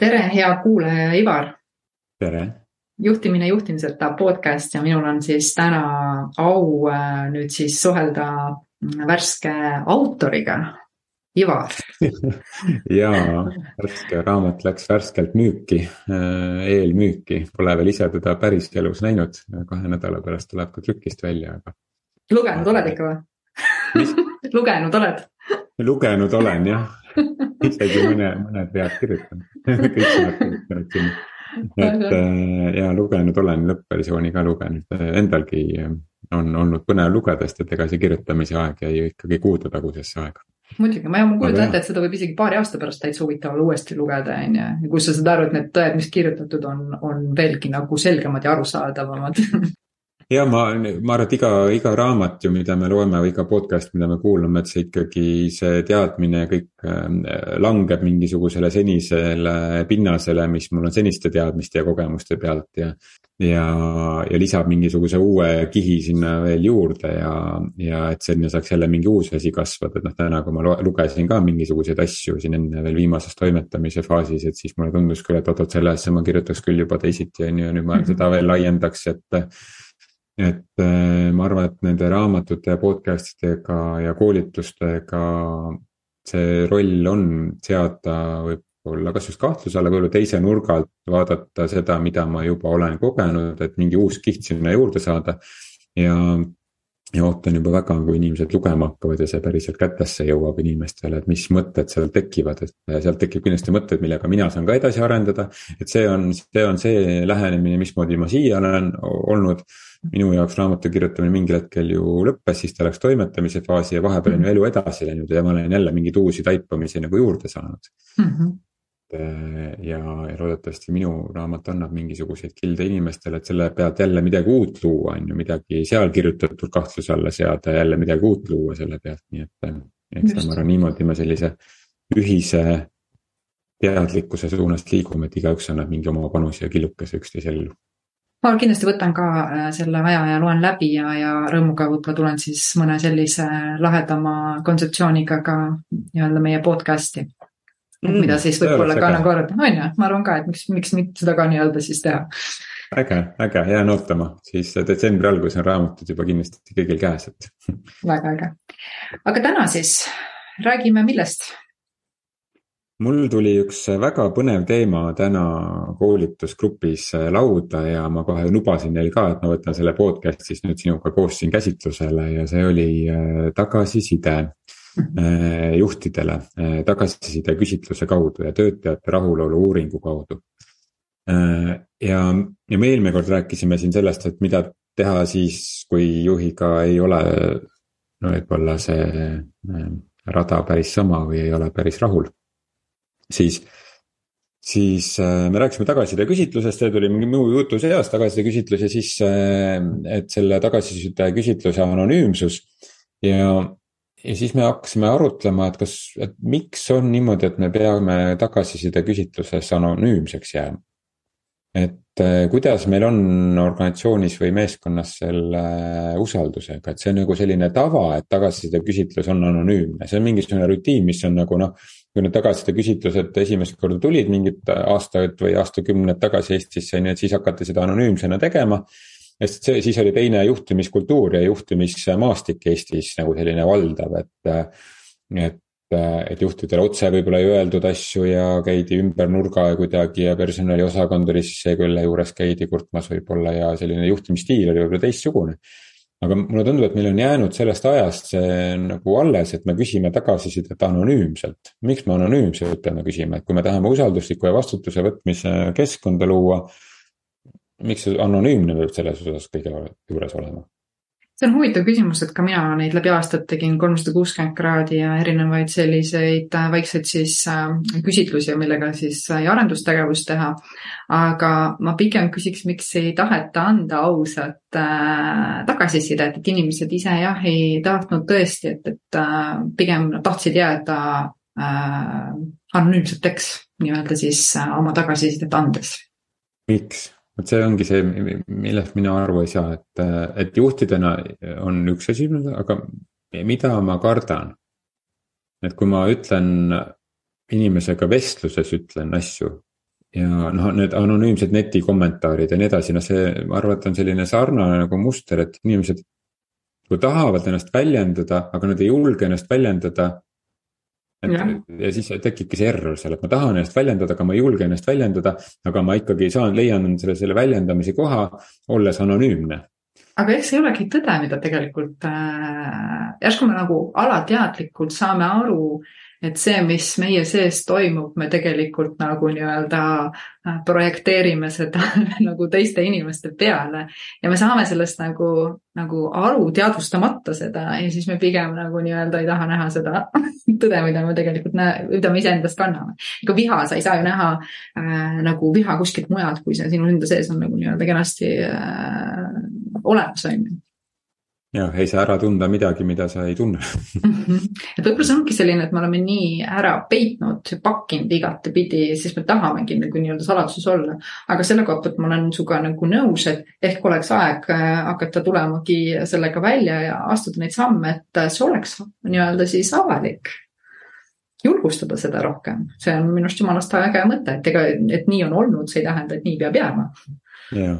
tere, hea kuulaja Ivar. tere. juhtimine juhtimiseta podcast ja minul on siis täna au äh, nüüd siis suhelda värske autoriga, Ivar ja värske raamat läks värskelt müüki, äh, eelmüüki, pole veel ise teda päriselus näinud, kahe nädala pärast tuleb ka trükist välja, aga. lugenud oled ikka või? lugenud oled? Lugenud olen jah, isegi mõne, mõned vead kirjutanud. Kõik sõnad kirjutanud sinna. et äh, ja lugenud olen, lõppversiooni ka lugenud, endalgi on olnud põnev lugeda, sest et ega see kirjutamise aeg jäi ju ikkagi kuudetagusesse aega. Muidugi, ma kujutan ette, et seda võib isegi paari aasta pärast täitsa huvitav olla uuesti lugeda, on ju. ja kus sa saad aru, et need tõed, mis kirjutatud on, on veelgi nagu selgemad ja arusaadavamad ja ma, ma arvan, et iga, iga raamat ju, mida me loeme või iga podcast, mida me kuulame, et see ikkagi, see teadmine kõik ähm, langeb mingisugusele senisele pinnasele, mis mul on seniste teadmiste ja kogemuste pealt ja. ja, ja lisab mingisuguse uue kihi sinna veel juurde ja, ja et sinna saaks jälle mingi uus asi kasvada, et noh, täna, kui ma lugesin ka mingisuguseid asju siin enne veel viimases toimetamise faasis, et siis mulle tundus küll, et oot-oot, selle asja ma kirjutaks küll juba teisiti, on ju, nüüd ma mhm. seda veel laiendaks, et et äh, ma arvan, et nende raamatute ja podcast idega ja koolitustega see roll on seada võib-olla kas just kahtluse alla, võib-olla teise nurga alt vaadata seda, mida ma juba olen kogenud, et mingi uus kiht sinna juurde saada. ja, ja ootan juba väga, kui inimesed lugema hakkavad ja see päriselt kätesse jõuab inimestele, et mis mõtted seal tekivad, et sealt tekib kindlasti mõtteid, millega mina saan ka edasi arendada. et see on, see on see lähenemine, mismoodi ma siia olen olnud minu jaoks raamatu kirjutamine mingil hetkel ju lõppes, siis ta läks toimetamise faasi ja vahepeal on ju elu edasi läinud ja ma olen jälle mingeid uusi taipamisi nagu juurde saanud mm. -hmm ja, ja loodetavasti minu raamat annab mingisuguseid kilde inimestele, et selle pealt jälle midagi uut luua, on ju, midagi seal kirjutatud kahtluse alla seada, jälle midagi uut luua selle pealt, nii et. et seda ma arvan, niimoodi me sellise ühise teadlikkuse suunas liigume, et igaüks annab mingi oma panuse ja killukese üksteise ellu. Ma kindlasti võtan ka äh, selle aja ja loen läbi ja, ja rõõmuga võib-olla tulen siis mõne sellise lahedama kontseptsiooniga ka nii-öelda meie podcast'i mm,. mida siis võib-olla ka nagu arvata, on ju, ma arvan ka, et miks, miks mitte seda ka nii-öelda siis teha. äge, äge, jään ootama, siis detsembri algus on raamatud juba kindlasti kõigil käes, et. väga äge, aga täna siis räägime millest? Mul tuli üks väga põnev teema täna koolitusgrupis lauda ja ma kohe lubasin neil ka, et ma võtan selle podcast siis nüüd sinuga koos siin käsitlusele ja see oli äh, tagasiside juhtidele, äh, tagasiside küsitluse kaudu ja töötajate rahulolu uuringu kaudu. ja, ja me eelmine kord rääkisime siin sellest, et mida teha siis, kui juhiga ei ole no võib-olla see rada päris sama või ei ole päris rahul siis, siis äh, me rääkisime tagasiside küsitlusest, see tuli mingi muu jutu seas, tagasiside küsitlus ja siis, äh, et selle tagasiside küsitluse anonüümsus. ja, ja siis me hakkasime arutlema, et kas, et miks on niimoodi, et me peame tagasiside küsitluses anonüümseks jääma. et äh, kuidas meil on organisatsioonis või meeskonnas selle usaldusega, et see on nagu selline tava, et tagasiside küsitlus on anonüümne, see on mingisugune rutiin, mis on nagu noh kui need tagasiside küsitlused esimest korda tulid mingid aastad või aastakümned tagasi Eestisse, ju, et siis hakati seda anonüümsena tegema. Sest see, siis oli teine juhtimiskultuur ja juhtimismaastik Eestis nagu selline valdav, et, et et juhtidele otse võib-olla ei öeldud asju ja käidi ümber nurga ja kuidagi ja personaliosakond oli siis see, kelle juures käidi kurtmas võib-olla ja selline juhtimisstiil oli võib-olla teistsugune aga mulle tundub, et meil on jäänud sellest ajast see nagu alles, et me küsime tagasisidet anonüümselt. miks me anonüümselt peame küsima, et kui me tahame usalduslikku ja vastutuse võtmise keskkonda luua. Miks see anonüümne peab selles osas kõige juures olema? see on huvitav küsimus, et ka mina neid läbi aastate tegin kolmsada kuuskümmend kraadi ja erinevaid selliseid äh, väikseid siis äh, küsitlusi, millega siis sai arendustegevust teha. aga ma pigem küsiks, miks ei taheta anda ausat äh, tagasisidet, et inimesed ise jah, ei tahtnud tõesti, et, et äh, pigem tahtsid jääda äh, anonüümseteks nii-öelda siis äh, oma tagasisidet andes. miks? Vot see ongi see, millest mina aru ei saa, et, et juhtidena on üks asi, aga mida ma kardan? et kui ma ütlen inimesega vestluses ütlen asju, ja noh, need anonüümsed netikommentaarid ja nii edasi, noh see, ma arvan, et on selline sarnane nagu muster, et inimesed. kui tahavad ennast väljendada, aga nad ei julge ennast väljendada. Et ja. ja siis tekibki see error seal, et ma tahan ennast väljendada, aga ma ei julge ennast väljendada. aga ma ikkagi saan, leian selle, selle väljendamise koha, olles anonüümne aga eks see ei olegi tõde, mida tegelikult äh, järsku me nagu alateadlikult saame aru äh, et see, mis meie sees toimub, me tegelikult nagu nii-öelda äh, projekteerime seda nagu teiste inimeste peale. Ja me saame sellest nagu, nagu aru, teadvustamata seda. Ja siis me pigem nagu nii-öelda ei taha näha seda tõde, mida me tegelikult näe-, mida me iseendast kanname. ega viha, sa ei saa ju näha äh, nagu viha kuskilt mujalt, kui see sinu enda sees on nagu nii-öelda kenasti äh, olemas, on ju jah, ei saa ära tunda midagi, mida sa ei tunne et võib-olla see ongi selline, et me oleme nii ära peitnud, pakkinud igatepidi, siis me tahamegi nagu nii-öelda saladuses olla. aga selle koha pealt ma olen sinuga nagu nõus, et ehk oleks aeg äh, hakata tulemagi sellega välja ja astuda neid samme, et see oleks nii-öelda siis avalik julgustada seda rohkem, see on minu arust jumalast äge mõte, et ega, et nii on olnud, see ei tähenda, et nii peab jääma. jah,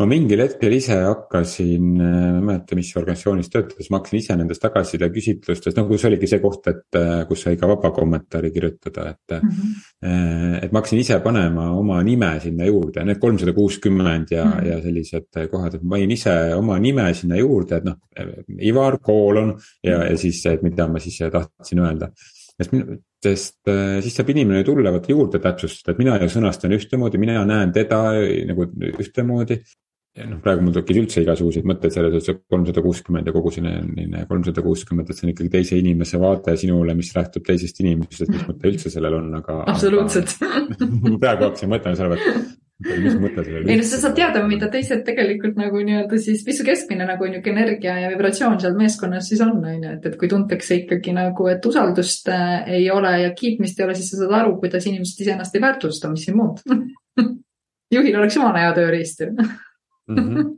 ma mingil hetkel ise hakkasin, äh, ma ei mäleta, mis organisatsioonis töötades, ma hakkasin ise nendest tagasiside küsitlustest, noh, kus oligi see koht, et äh, kus sai ka vaba kommentaari kirjutada, et mm. -hmm. et ma hakkasin ise panema oma nime sinna juurde, need kolmsada kuuskümmend ja mm, -hmm. ja sellised kohad, et ma panin ise oma nime sinna juurde, et noh, Ivar Koolon ja, ja siis, et mida ma siis tahtsin öelda sest minu, sest siis saab inimene tulla vaata juurde täpsustada, et mina ju sõnastan ühtemoodi, mina näen teda nagu ühtemoodi ja noh, praegu mul tekkis üldse igasuguseid mõtteid selles, et see kolmsada kuuskümmend ja kogu selline kolmsada kuuskümmend, et see on ikkagi teise inimese vaade sinule, mis lähtub teisest inimesest, mis mõte üldse sellel on, aga. absoluutselt. praegu hakkasin mõtlema selle peale, et mis mõte sellel. ei no sa saad teada, mida teised tegelikult nagu nii-öelda siis, mis su keskmine nagu niisugune energia ja vibratsioon seal meeskonnas siis on, on ju, et, et kui tuntakse ikkagi nagu, et usaldust äh, ei ole ja kiitmist ei ole, siis sa saad aru, kuidas inimesed iseennast ei väärtusta, mis siin muud juhil oleks jumala hea tööriist ju mm. -hmm.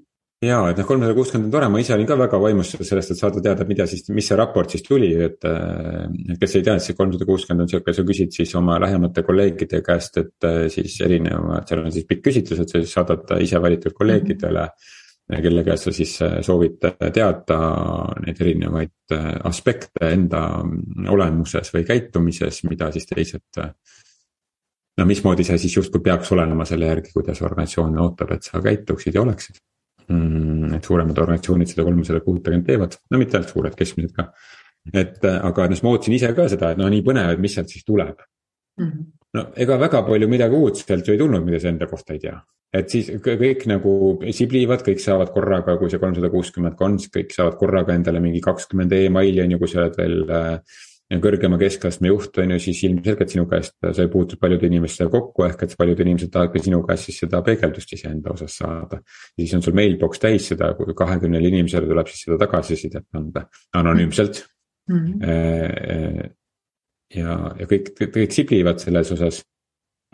ja, et noh, kolmsada kuuskümmend on tore, ma ise olin ka väga vaimustatud sellest, et saada teada, mida siis, mis see raport siis tuli, et. kes ei tea, et see kolmsada kuuskümmend on sihuke, sa küsid siis oma lähemate kolleegide käest, et siis erinevad, seal on siis pikk küsitlus, et sa siis saadad ise valitud kolleegidele mm. -hmm kelle käest sa siis soovid teada neid erinevaid aspekte enda olemuses või käitumises, mida siis teised no mismoodi see siis justkui peaks olenema selle järgi, kuidas organisatsioon ootab, et sa käituksid ja oleksid mm,. et suuremad organisatsioonid seda kolmsada kuutekümmet teevad, no mitte ainult suured, keskmised ka. et aga noh, ma ootasin ise ka seda, et no nii põnev, et mis sealt siis tuleb mm. -hmm. no ega väga palju midagi uut sealt ju ei tulnud, mida sa enda kohta ei tea. et siis kõik nagu siblivad, kõik saavad korraga, kui see kolmsada kuuskümmend on, siis kõik saavad korraga endale mingi kakskümmend emaili on ju, kui sa oled veel äh, kõrgema keskastme juht on ju, siis ilmselgelt sinu käest, sa ei puutu paljude inimestega kokku, ehk et paljud inimesed tahavad ka sinu käest siis seda peegeldust iseenda osas saada. ja siis on sul mailbox täis seda, kui kahekümnele inimesele tuleb siis seda tagasisidet anda anonüümselt mm. -hmm. ja, ja kõik, kõik siblivad selles osas.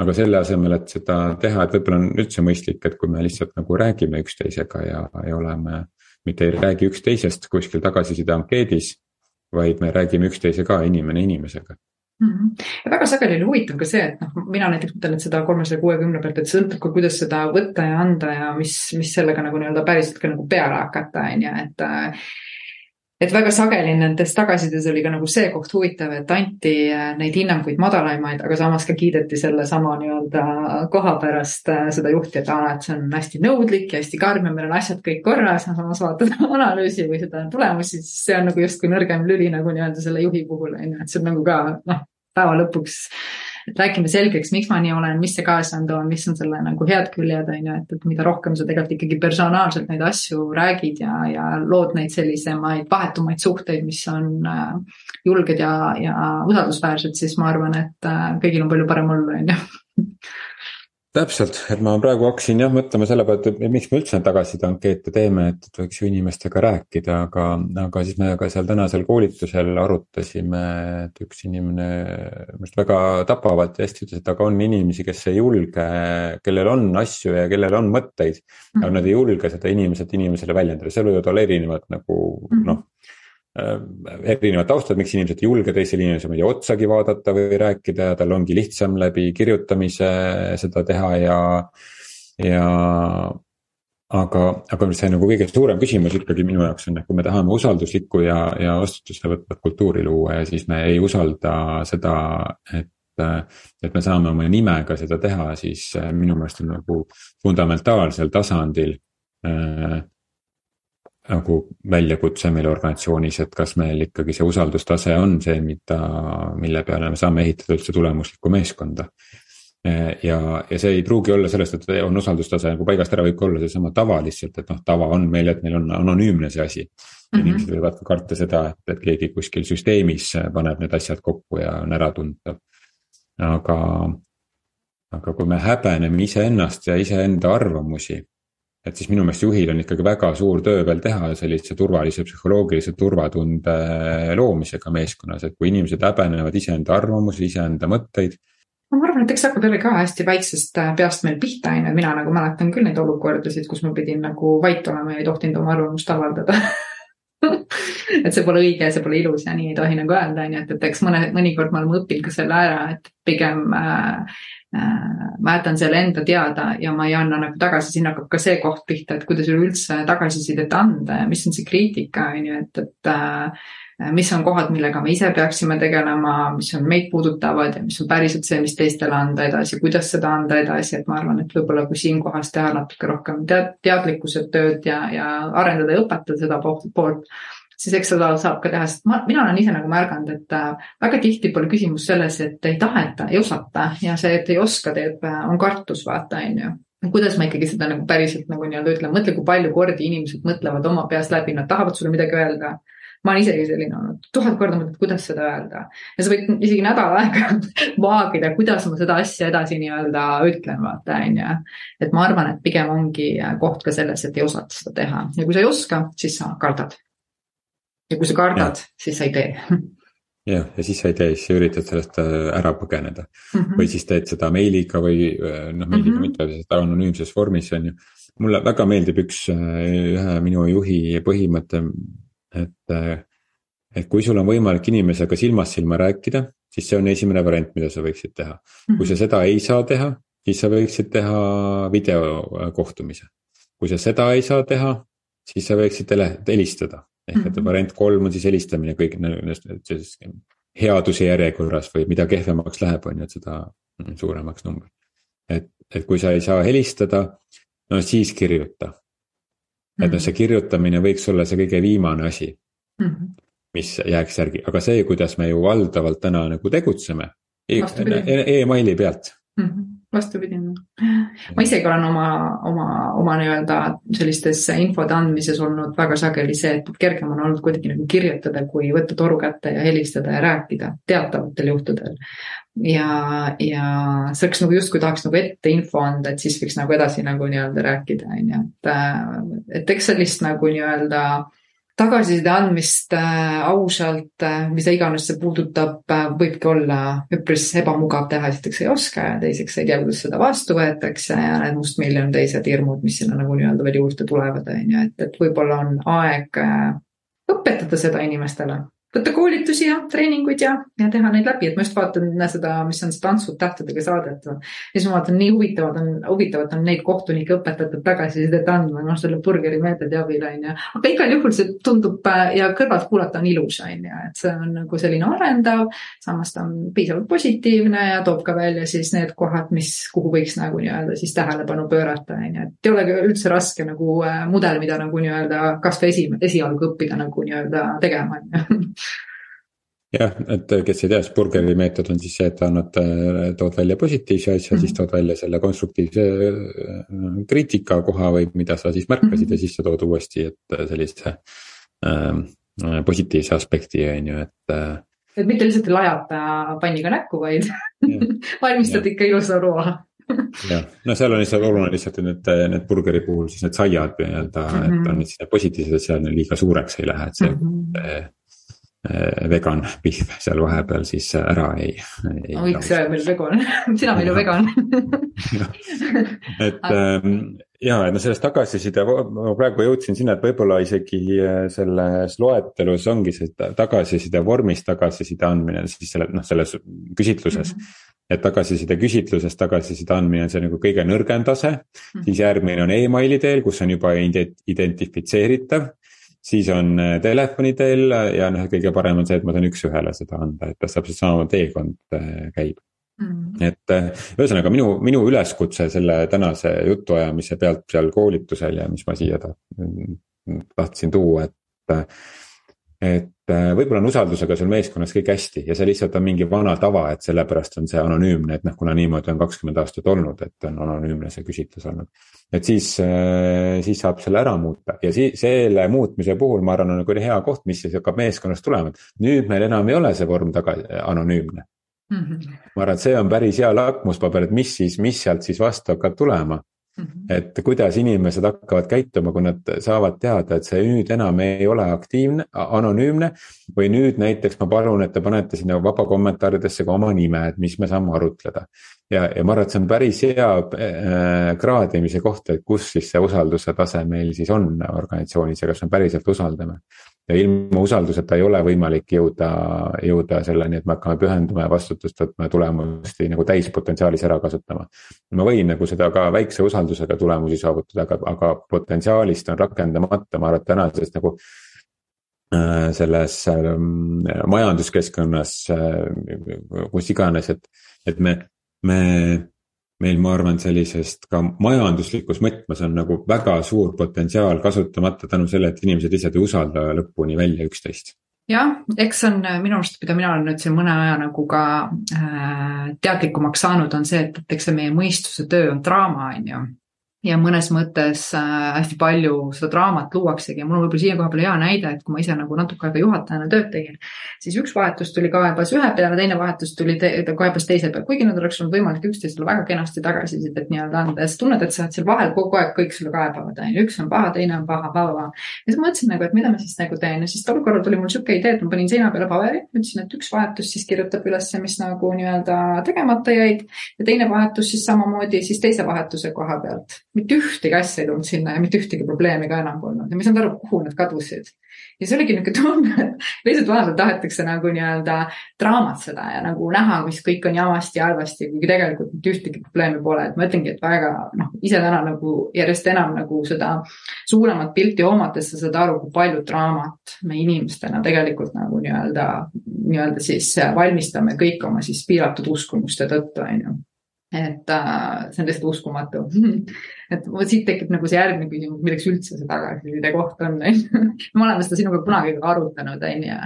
aga selle asemel, et seda teha, et võib-olla on üldse mõistlik, et kui me lihtsalt nagu räägime üksteisega ja, ja oleme. mitte ei räägi üksteisest kuskil tagasiside ankeedis vaid me räägime üksteisega, inimene inimesega mm. -hmm. ja väga sageli oli huvitav ka see, et noh, mina näiteks mõtlen, et seda kolmesaja kuuekümne pealt, et sõltub ka, kuidas seda võtta ja anda ja mis, mis sellega nagu nii-öelda päriselt ka nagu peale hakata, on ju, et et väga sageli nendes tagasisides oli ka nagu see koht huvitav, et anti äh, neid hinnanguid madalaimaid, aga samas ka kiideti sellesama nii-öelda koha pärast äh, seda juhti, et aa, et see on hästi nõudlik ja hästi karm ja meil on asjad kõik korras, samas vaatad analüüsi või seda tulemusi, siis see on nagu justkui nõrgem lüli nagu nii-öelda selle juhi puhul on ju, et see on nagu ka noh, päeva lõpuks et räägime selgeks, miks ma nii olen, mis see kaasa on toonud, mis on selle nagu head küljed, on ju, et, et mida rohkem sa tegelikult ikkagi personaalselt neid asju räägid ja, ja lood neid sellisemaid vahetumaid suhteid, mis on äh, julged ja, ja usaldusväärsed, siis ma arvan, et äh, kõigil on palju parem olla, on ju täpselt, et ma praegu hakkasin jah mõtlema selle peale, et miks me üldse tagasiside ankeete teeme, et võiks ju inimestega rääkida, aga, aga siis me ka seal tänasel koolitusel arutasime, et üks inimene minu arust väga tapavalt ja hästi ütles, et aga on inimesi, kes ei julge, kellel on asju ja kellel on mõtteid, aga nad ei julge seda inimeselt inimesele väljendada, seal võivad olla erinevad nagu mm. -hmm. noh erinevad taustad, miks inimesed ei julge teisele inimesele otsagi vaadata või rääkida ja tal ongi lihtsam läbi kirjutamise seda teha ja, ja. aga, aga see nagu kõige suurem küsimus ikkagi minu jaoks on, et kui me tahame usalduslikku ja, ja vastutuse võtvat kultuuri luua ja siis me ei usalda seda, et et me saame oma nimega seda teha, siis minu meelest on nagu fundamentaalsel tasandil äh, nagu väljakutse meil organisatsioonis, et kas meil ikkagi see usaldustase on see, mida, mille peale me saame ehitada üldse tulemuslikku meeskonda. ja, ja see ei pruugi olla sellest, et on usaldustase nagu paigast ära, võib ka olla seesama tava lihtsalt, et noh, tava on meil, et meil on anonüümne see asi. Mm -hmm. inimesed võivad ka karta seda, et, et keegi kuskil süsteemis paneb need asjad kokku ja on äratuntav. aga, aga kui me häbeneme iseennast ja iseenda arvamusi et siis minu meelest juhil on ikkagi väga suur töö veel teha sellise turvalise psühholoogilise turvatunde loomisega meeskonnas, et kui inimesed häbenevad iseenda arvamusi, iseenda mõtteid. ma arvan, et eks see jälle ka hästi väiksest äh, peast meil pihta, on ju, mina nagu mäletan küll neid olukordasid, kus ma pidin nagu vait olema ja ei tohtinud oma arvamust avaldada et see pole õige, see pole ilus ja nii ei tohi nagu öelda, on ju, et, et eks mõne, mõnikord me oleme õppinud ka selle ära, et pigem äh, Äh, ma jätan selle enda teada ja ma ei anna nagu tagasi, siin hakkab ka see koht pihta, et kuidas üleüldse tagasisidet anda ja mis on see kriitika, on ju, et, et äh, mis on kohad, millega me ise peaksime tegelema, mis on meid puudutavad ja mis on päriselt see, mis teistele anda edasi, kuidas seda anda edasi, et ma arvan, et võib-olla kui siinkohas teha natuke rohkem tead-, teadlikkuse tööd ja, ja arendada ja õpetada seda poolt, poolt siis eks seda saab ka teha, sest ma, mina olen ise nagu märganud, et äh, väga tihti pole küsimus selles, et ei taheta, ei osata ja see, et ei oska, teeb, äh, on kartus, vaata, on ju kuidas ma ikkagi seda nagu päriselt nagu nii-öelda ütlen, mõtle, kui palju kordi inimesed mõtlevad oma peas läbi, nad tahavad sulle midagi öelda. ma olen isegi selline olnud, tuhat korda mõtled, kuidas seda öelda ja sa võid isegi nädal aega vaagida, kuidas ma seda asja edasi nii-öelda ütlen, vaata, on ju. et ma arvan, et pigem ongi koht ka selles, et ei osata seda teha ja kui sa ei oska, siis sa kardad ja kui sa kardad, siis sa ei tee jah, ja siis sa ei tee, siis sa üritad sellest äh, ära põgeneda mm. -hmm. või siis teed seda meiliga või äh, noh, meiliga mm -hmm. mitte, seda anonüümses vormis on ju. mulle väga meeldib üks, äh, ühe minu juhi põhimõte, et, et kui sul on võimalik inimesega silmast silma rääkida, siis see on esimene variant, mida sa võiksid teha mm. -hmm. kui sa seda ei saa teha, siis sa võiksid teha videokohtumise. kui sa seda ei saa teha, siis sa võiksid helistada ehk et mhm. variant kolm on siis helistamine kõik sellises headuse järjekorras või mida kehvemaks läheb, on ju, et seda suuremaks number. et, et kui sa ei saa helistada, no siis kirjuta. et noh, see kirjutamine võiks olla see kõige viimane asi mm, -hmm. mis jääks järgi, aga see, kuidas me ju valdavalt täna nagu tegutseme e. emaili e pealt mm. -hmm vastupidine. ma isegi olen oma, oma, oma nii-öelda sellistes infode andmises olnud väga sageli see, et kergem on olnud kuidagi nagu kirjutada, kui võtta toru kätte ja helistada ja rääkida teatavatel juhtudel. ja, ja selleks nagu justkui tahaks nagu ette info anda, et siis võiks nagu edasi nagu nii-öelda rääkida, on ju, et, et eks sellist nagu nii-öelda tagasiside andmist äh, ausalt äh,, mida iganes see puudutab äh,, võibki olla üpris ebamugav teha, esiteks ei oska ja teiseks ei tea, kuidas seda vastu võetakse ja need mustmiljon teised hirmud, mis sinna nagu nii-öelda veel juurde tulevad, on ju, et, et võib-olla on aeg õpetada seda inimestele võtta koolitusi ja treeninguid ja, ja teha neid läbi, et ma just vaatan seda, mis on see Tantsud tähtedega saadet. ja siis ma vaatan, nii huvitavad on, huvitavad on neid kohtunikke õpetatud tagasisidet andma, noh, selle burgeri meetodi abil on ju. aga igal juhul see tundub äh, ja kõrvalt kuulata on ilus, on ju, et see on nagu selline arendav. samas ta on piisavalt positiivne ja toob ka välja siis need kohad, mis, kuhu võiks nagu nii-öelda siis tähelepanu pöörata, on ju, et ei ole üldse raske nagu äh, mudel, mida nagu nii-öelda kasvõi esi, esialgu õppida nagu nii-öelda tegema, on ju jah, et kes ei tea, siis burgeri meetod on siis see, et annad, tood välja positiivse asja mm, -hmm. siis tood välja selle konstruktiivse äh, kriitika koha või mida sa siis märkasid mm -hmm. ja siis sa tood uuesti, et sellise äh, positiivse aspekti on ju, et äh,. et mitte lihtsalt ei lajata panniga näkku, vaid valmistad ikka ilusa roa jah, no seal on lihtsalt oluline lihtsalt, et need, need burgeri puhul siis need saiad nii-öelda mm, -hmm. et mhm. on siis need positiivsed, et seal liiga suureks ei lähe, et see mm. -hmm vegan pihv seal vahepeal siis ära ei, ei. võiks öelda meil vegan, sina meil ju vegan. Et ähm, ja, et no sellest tagasiside, ma praegu jõudsin sinna, et võib-olla isegi äh, selles loetelus ongi see tagasiside vormis tagasiside andmine siis selle noh, selles küsitluses. Mm. -hmm et tagasiside küsitluses tagasiside andmine on see nagu kõige nõrgem tase. Mm, -hmm. siis järgmine on emaili teel, kus on juba identifitseeritav siis on äh, telefoni teel ja noh, kõige parem on see, et ma saan üks-ühele seda anda, et täpselt sama teekond äh, käib mm.. et äh, ühesõnaga minu, minu üleskutse selle tänase jutuajamise pealt seal koolitusel ja mis ma siia tahtsin tuua, et. Et äh, võib-olla on usaldusega sul meeskonnas kõik hästi ja see lihtsalt on mingi vana tava, et sellepärast on see anonüümne, et noh, kuna niimoodi on kakskümmend aastat olnud, et on anonüümne see küsitlus olnud. et siis, äh, siis saab selle ära muuta ja siis selle muutmise puhul ma arvan, on nagu hea koht, mis siis hakkab meeskonnast tulema, et nüüd meil enam ei ole see vorm taga anonüümne mm. -hmm. ma arvan, et see on päris hea lakmuspaber, et mis siis, mis sealt siis vastu hakkab tulema. Et kuidas inimesed hakkavad käituma, kui nad saavad teada, et see nüüd enam ei ole aktiivne, anonüümne. või nüüd näiteks ma palun, et te panete sinna vaba kommentaaridesse ka oma nime, et mis me saame arutleda. ja, ja ma arvan, et see on päris hea äh, kraadimise koht, et kus siis see usalduse tase meil siis on organisatsioonis ja kas me päriselt usaldame ja ilma usalduseta ei ole võimalik jõuda, jõuda selleni, et me hakkame pühenduma ja vastutust võtma ja tulemusi nagu täispotentsiaalis ära kasutama. ma võin nagu seda ka väikse usaldusega tulemusi saavutada, aga, aga potentsiaalist on rakendamata, ma arvan, et tänases nagu äh, selles ähm, majanduskeskkonnas, äh, kus iganes, et, et me, me meil, ma arvan, sellisest ka majanduslikus mõtmes on nagu väga suur potentsiaal kasutamata tänu sellele, et inimesed lihtsalt ei usalda lõpuni välja üksteist. Jah, eks see on minu arust, mida mina olen nüüd siin mõne aja nagu ka äh, teadlikumaks saanud, on see, et, et eks see meie mõistuse töö on draama, on ju ja mõnes mõttes äh, hästi palju seda draamat luuaksegi. Ja mul on võib-olla siia koha peal hea näide, et kui ma ise nagu natuke aega juhatajana tööd tegin, siis üks vahetus tuli kaebas ühe peale, teine vahetus tuli te kaebas teise peale, kuigi nad oleks olnud võimalik üksteisele väga kenasti tagasisidet nii-öelda anda. Ja sa tunned, et sa oled seal vahel kogu aeg kõik sulle kaebavad, on ju, üks on paha, teine on paha, paha, paha. ja siis mõtlesin nagu, et mida ma siis nagu teen. Ja siis tol korral tuli mul sihuke idee, et ma panin seina peale paberi, ütlesin, et üks vahetus siis kirjutab üles, mis nagu nii-öelda tegemata jäid. Ja teine vahetus siis samamoodi siis teise vahetuse koha pealt mitte ühtegi asja ei tulnud sinna ja mitte ühtegi probleemi ka enam polnud. Ja ma ei saanud aru, kuhu nad kadusid. ja see oligi niisugune tunne, et lihtsalt vahepeal tahetakse nagu nii-öelda draamatseda ja nagu näha, mis kõik on jamasti ja halvasti, kuigi tegelikult mitte ühtegi probleemi pole, et ma ütlengi, et väga noh, ise täna nagu järjest enam nagu seda suuremat pilti hoomates sa saad aru, kui palju draamat me inimestena tegelikult nagu nii-öelda, nii-öelda siis valmistame kõik oma siis piiratud uskumuste tõttu, on ju et äh, see on lihtsalt uskumatu et vot siit tekib nagu see järgmine küsimus, milleks üldse see tagasiside koht on, on ju. me oleme seda sinuga kunagi ka arutanud, on ju.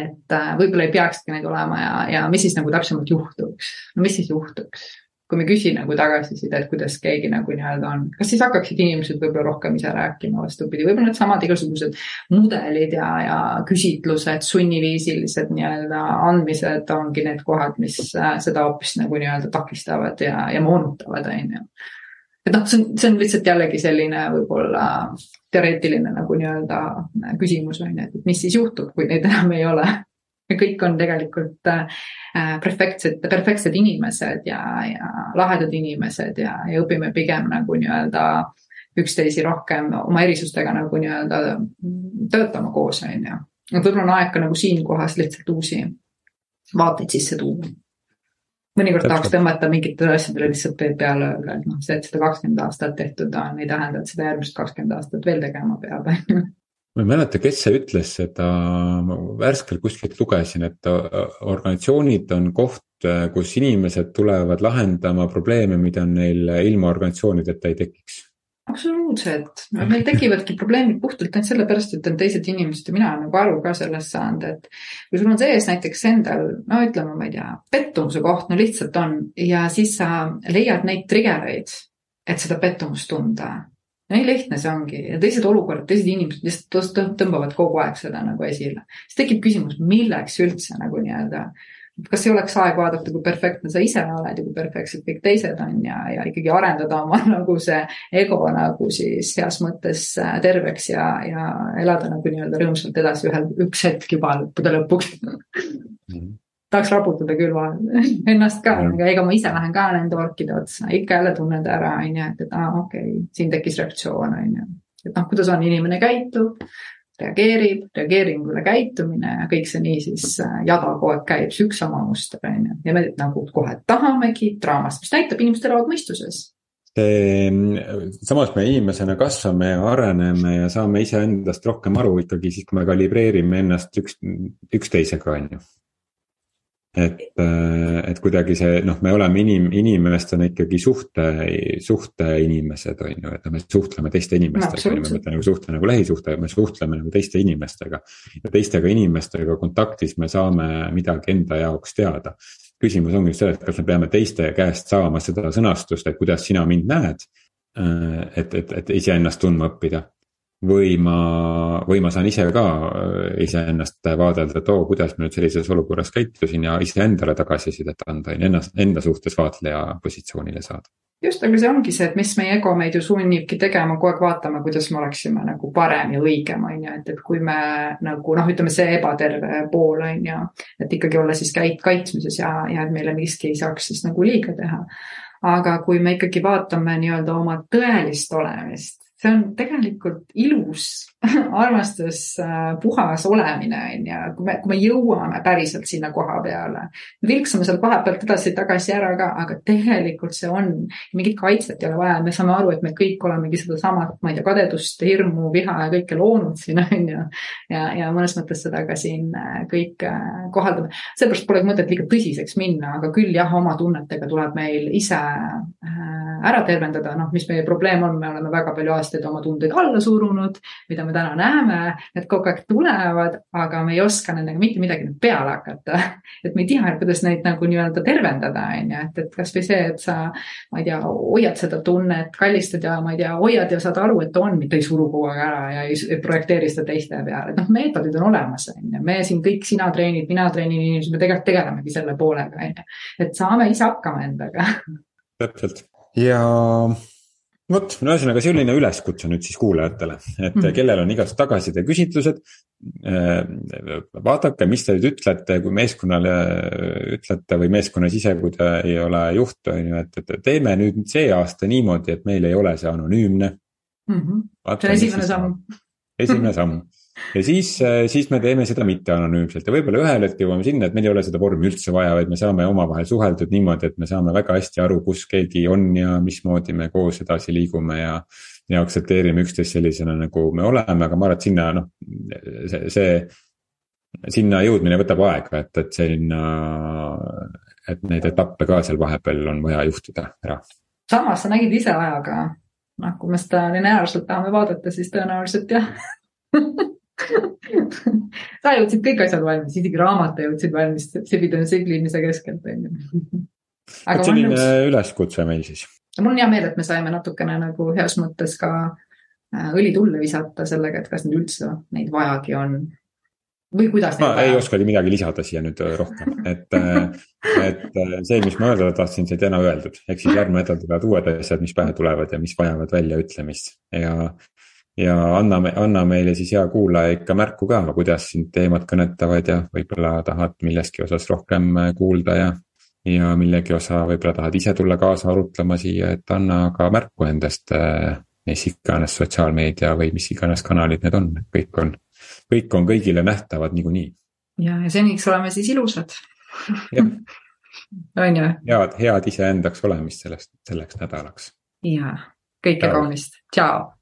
et äh, võib-olla ei peakski neid olema ja, ja mis siis nagu täpsemalt juhtuks, no mis siis juhtuks? Kui me küsi nagu tagasisidet, kuidas keegi nagu nii-öelda on, kas siis hakkaksid inimesed võib-olla rohkem ise rääkima, vastupidi, võib-olla needsamad igasugused mudelid ja, ja küsitlused, sunniviisilised nii-öelda andmised ongi need kohad, mis äh, seda hoopis nagu nii-öelda takistavad ja, ja moonutavad, on ju. et noh, see on, see on lihtsalt jällegi selline võib-olla teoreetiline nagu nii-öelda küsimus on ju, et mis siis juhtub, kui neid enam ei ole me kõik on tegelikult äh, perfektsed, perfektsed inimesed ja, ja lahedad inimesed ja, ja õpime pigem nagu nii-öelda üksteisi rohkem oma erisustega nagu nii-öelda töötama koos, on ju. et võib-olla on aeg ka nagu siinkohas lihtsalt uusi vaateid sisse tuua. mõnikord tahaks tõmmata mingitele asjadele lihtsalt peale öelda, et noh, see, et seda kakskümmend aastat tehtud on, ei tähenda, et seda järgmised kakskümmend aastat veel tegema peab, on ju ma ei mäleta, kes see ütles seda, ma värskelt kuskilt lugesin, et äh, organisatsioonid on koht, äh, kus inimesed tulevad lahendama probleeme, mida neil ilma organisatsioonideta ei tekiks. absoluutselt, meil tekivadki probleemid puhtalt ainult sellepärast, et on teised inimesed ja mina olen nagu aru ka sellest saanud, et kui sul on sees näiteks endal, no ütleme, ma ei tea, pettumuse koht, no lihtsalt on ja siis sa leiad neid trigger'eid, et seda pettumust tunda nii lihtne see ongi ja teised olukorrad, teised inimesed lihtsalt tõmbavad kogu aeg seda nagu esile. siis tekib küsimus, milleks üldse nagu nii-öelda kas ei oleks aeg vaadata, kui perfektne sa ise oled ja kui perfektsed kõik teised on ja, ja ikkagi arendada oma nagu see ego nagu siis heas mõttes äh, terveks ja, ja elada nagu nii-öelda rõõmsalt edasi ühel, üks hetk juba lõppude lõpuks mm. -hmm tahaks raputada küll vahel ennast ka, aga ega ma ise lähen ka nende orkide otsa, ikka jälle tunned ära, on ju, et, et aa ah,, okei okay,, siin tekkis reaktsioon, on ju. et noh, kuidas on inimene käitub, reageerib, reageeringule käitumine ja kõik see niisiis äh, jada kogu aeg käib, see üks sama muster, on ju. ja me nagu kohe tahamegi draamast, mis näitab, inimesed elavad mõistuses see, samas me inimesena kasvame ja areneme ja saame iseendast rohkem aru ikkagi siis, kui me kalibreerime ennast üks, üksteisega, on ju et, äh, et kuidagi see noh, me oleme inim-, inimestena ikkagi suhte, suhteinimesed on ju, et noh, me suhtleme teiste inimestega no,, me mõtleme nagu suhte nagu lähisuhte, me suhtleme nagu teiste inimestega. ja teistega inimestega kontaktis me saame midagi enda jaoks teada. küsimus ongi selles, et kas me peame teiste käest saama seda sõnastust, et kuidas sina mind näed. Äh, et, et, et iseennast tundma õppida või ma, või ma saan ise ka äh, iseennast vaadelda, et oo, kuidas ma nüüd sellises olukorras käitusin ja iseendale tagasisidet anda, ennast, enda suhtes vaatleja positsioonile saada just, aga see ongi see, et mis meie ego meid ju sunnibki tegema, kogu aeg vaatama, kuidas me oleksime nagu parem ja õigem, on ju, et, et kui me nagu noh, ütleme see ebaterve pool on ju, et ikkagi olla siis käit-, kaitsmises ja, ja et meile miski ei saaks siis nagu liiga teha. aga kui me ikkagi vaatame nii-öelda oma tõelist olemist, see on tegelikult ilus armastus, äh, puhas olemine on ju, kui me, kui me jõuame päriselt sinna koha peale. me vilksame seal koha pealt edasi-tagasi ära ka, aga tegelikult see on, mingit kaitset ei ole vaja, me saame aru, et me kõik olemegi sedasama, ma ei tea, kadedust, hirmu, viha ja kõike loonud siin on ju. ja, ja mõnes mõttes seda ka siin äh, kõik äh, kohaldame. seepärast polegi mõtet liiga tõsiseks minna, aga küll jah, oma tunnetega tuleb meil ise ära tervendada, noh, mis meie probleem on, me oleme väga palju aastaid oma tundeid alla surunud, mida me täna näeme, need kogu aeg tulevad, aga me ei oska nendega mitte midagi peale hakata. et me ei tea, kuidas neid nagu nii-öelda tervendada, on ju, et, et kasvõi see, et sa, ma ei tea, hoiad seda tunnet, kallistad ja ma ei tea, hoiad ja saad aru, et on, mitte ei suru kogu aeg ära ja ei projekteeri seda teiste peale, et noh, meetodid on olemas, on ju, me siin kõik, sina treenid, mina treenin inimesi, me tegelikult tegelemegi selle poolega, on ju. et saame ise hakkama endaga. täpselt ja vot, no ühesõnaga selline üleskutse nüüd siis kuulajatele, et mm. kellel on igast tagasiside küsitlused. Äh, vaadake, mis te nüüd ütlete, kui meeskonnale ütlete või meeskonnas ise, kui te ei ole juht, on ju, et, et teeme nüüd see aasta niimoodi, et meil ei ole see anonüümne mm. -hmm. see on esimene samm. esimene samm ja siis, äh, siis me teeme seda mitte anonüümselt ja võib-olla ühel hetkel jõuame sinna, et meil ei ole seda vormi üldse vaja, vaid me saame omavahel suheldud niimoodi, et me saame väga hästi aru, kus keegi on ja mismoodi me koos edasi liigume ja. ja aktsepteerime üksteist sellisena, nagu me oleme, aga ma arvan, et sinna noh, see, see. sinna jõudmine võtab aega, et, et sinna, et neid etappe ka seal vahepeal on vaja juhtida ära. samas sa nägid ise ajaga, noh, kui me seda lineaarselt tahame vaadata, siis tõenäoliselt jah sa jõudsid kõik asjad valmis, isegi raamatu jõudsid valmis sebida siglimise keskelt, on ju. vot selline nõus... üleskutse meil siis. mul on hea meel, et me saime natukene nagu heas mõttes ka äh, õli tulle visata sellega, et kas nüüd üldse neid vajagi on. või kuidas. ma ei oskagi midagi lisada siia nüüd äh, rohkem, et, äh, et see, mis ma öelda tahtsin, sai täna öeldud, ehk siis järgmine nädal tulevad uued asjad, mis pähe tulevad ja mis vajavad väljaütlemist ja ja anna, anna meile siis hea kuulaja ikka märku ka, kuidas sind teemad kõnetavad ja võib-olla tahad millestki osas rohkem äh, kuulda ja. ja millegi osa võib-olla tahad ise tulla kaasa arutlema siia, et anna ka märku endast. Äh, mis iganes sotsiaalmeedia või mis iganes kanalid need on, kõik on, kõik on kõigile nähtavad niikuinii. ja, ja seniks oleme siis ilusad. on ju? head, head iseendaks olemist sellest, selleks nädalaks. ja, kõike kaunist, tšau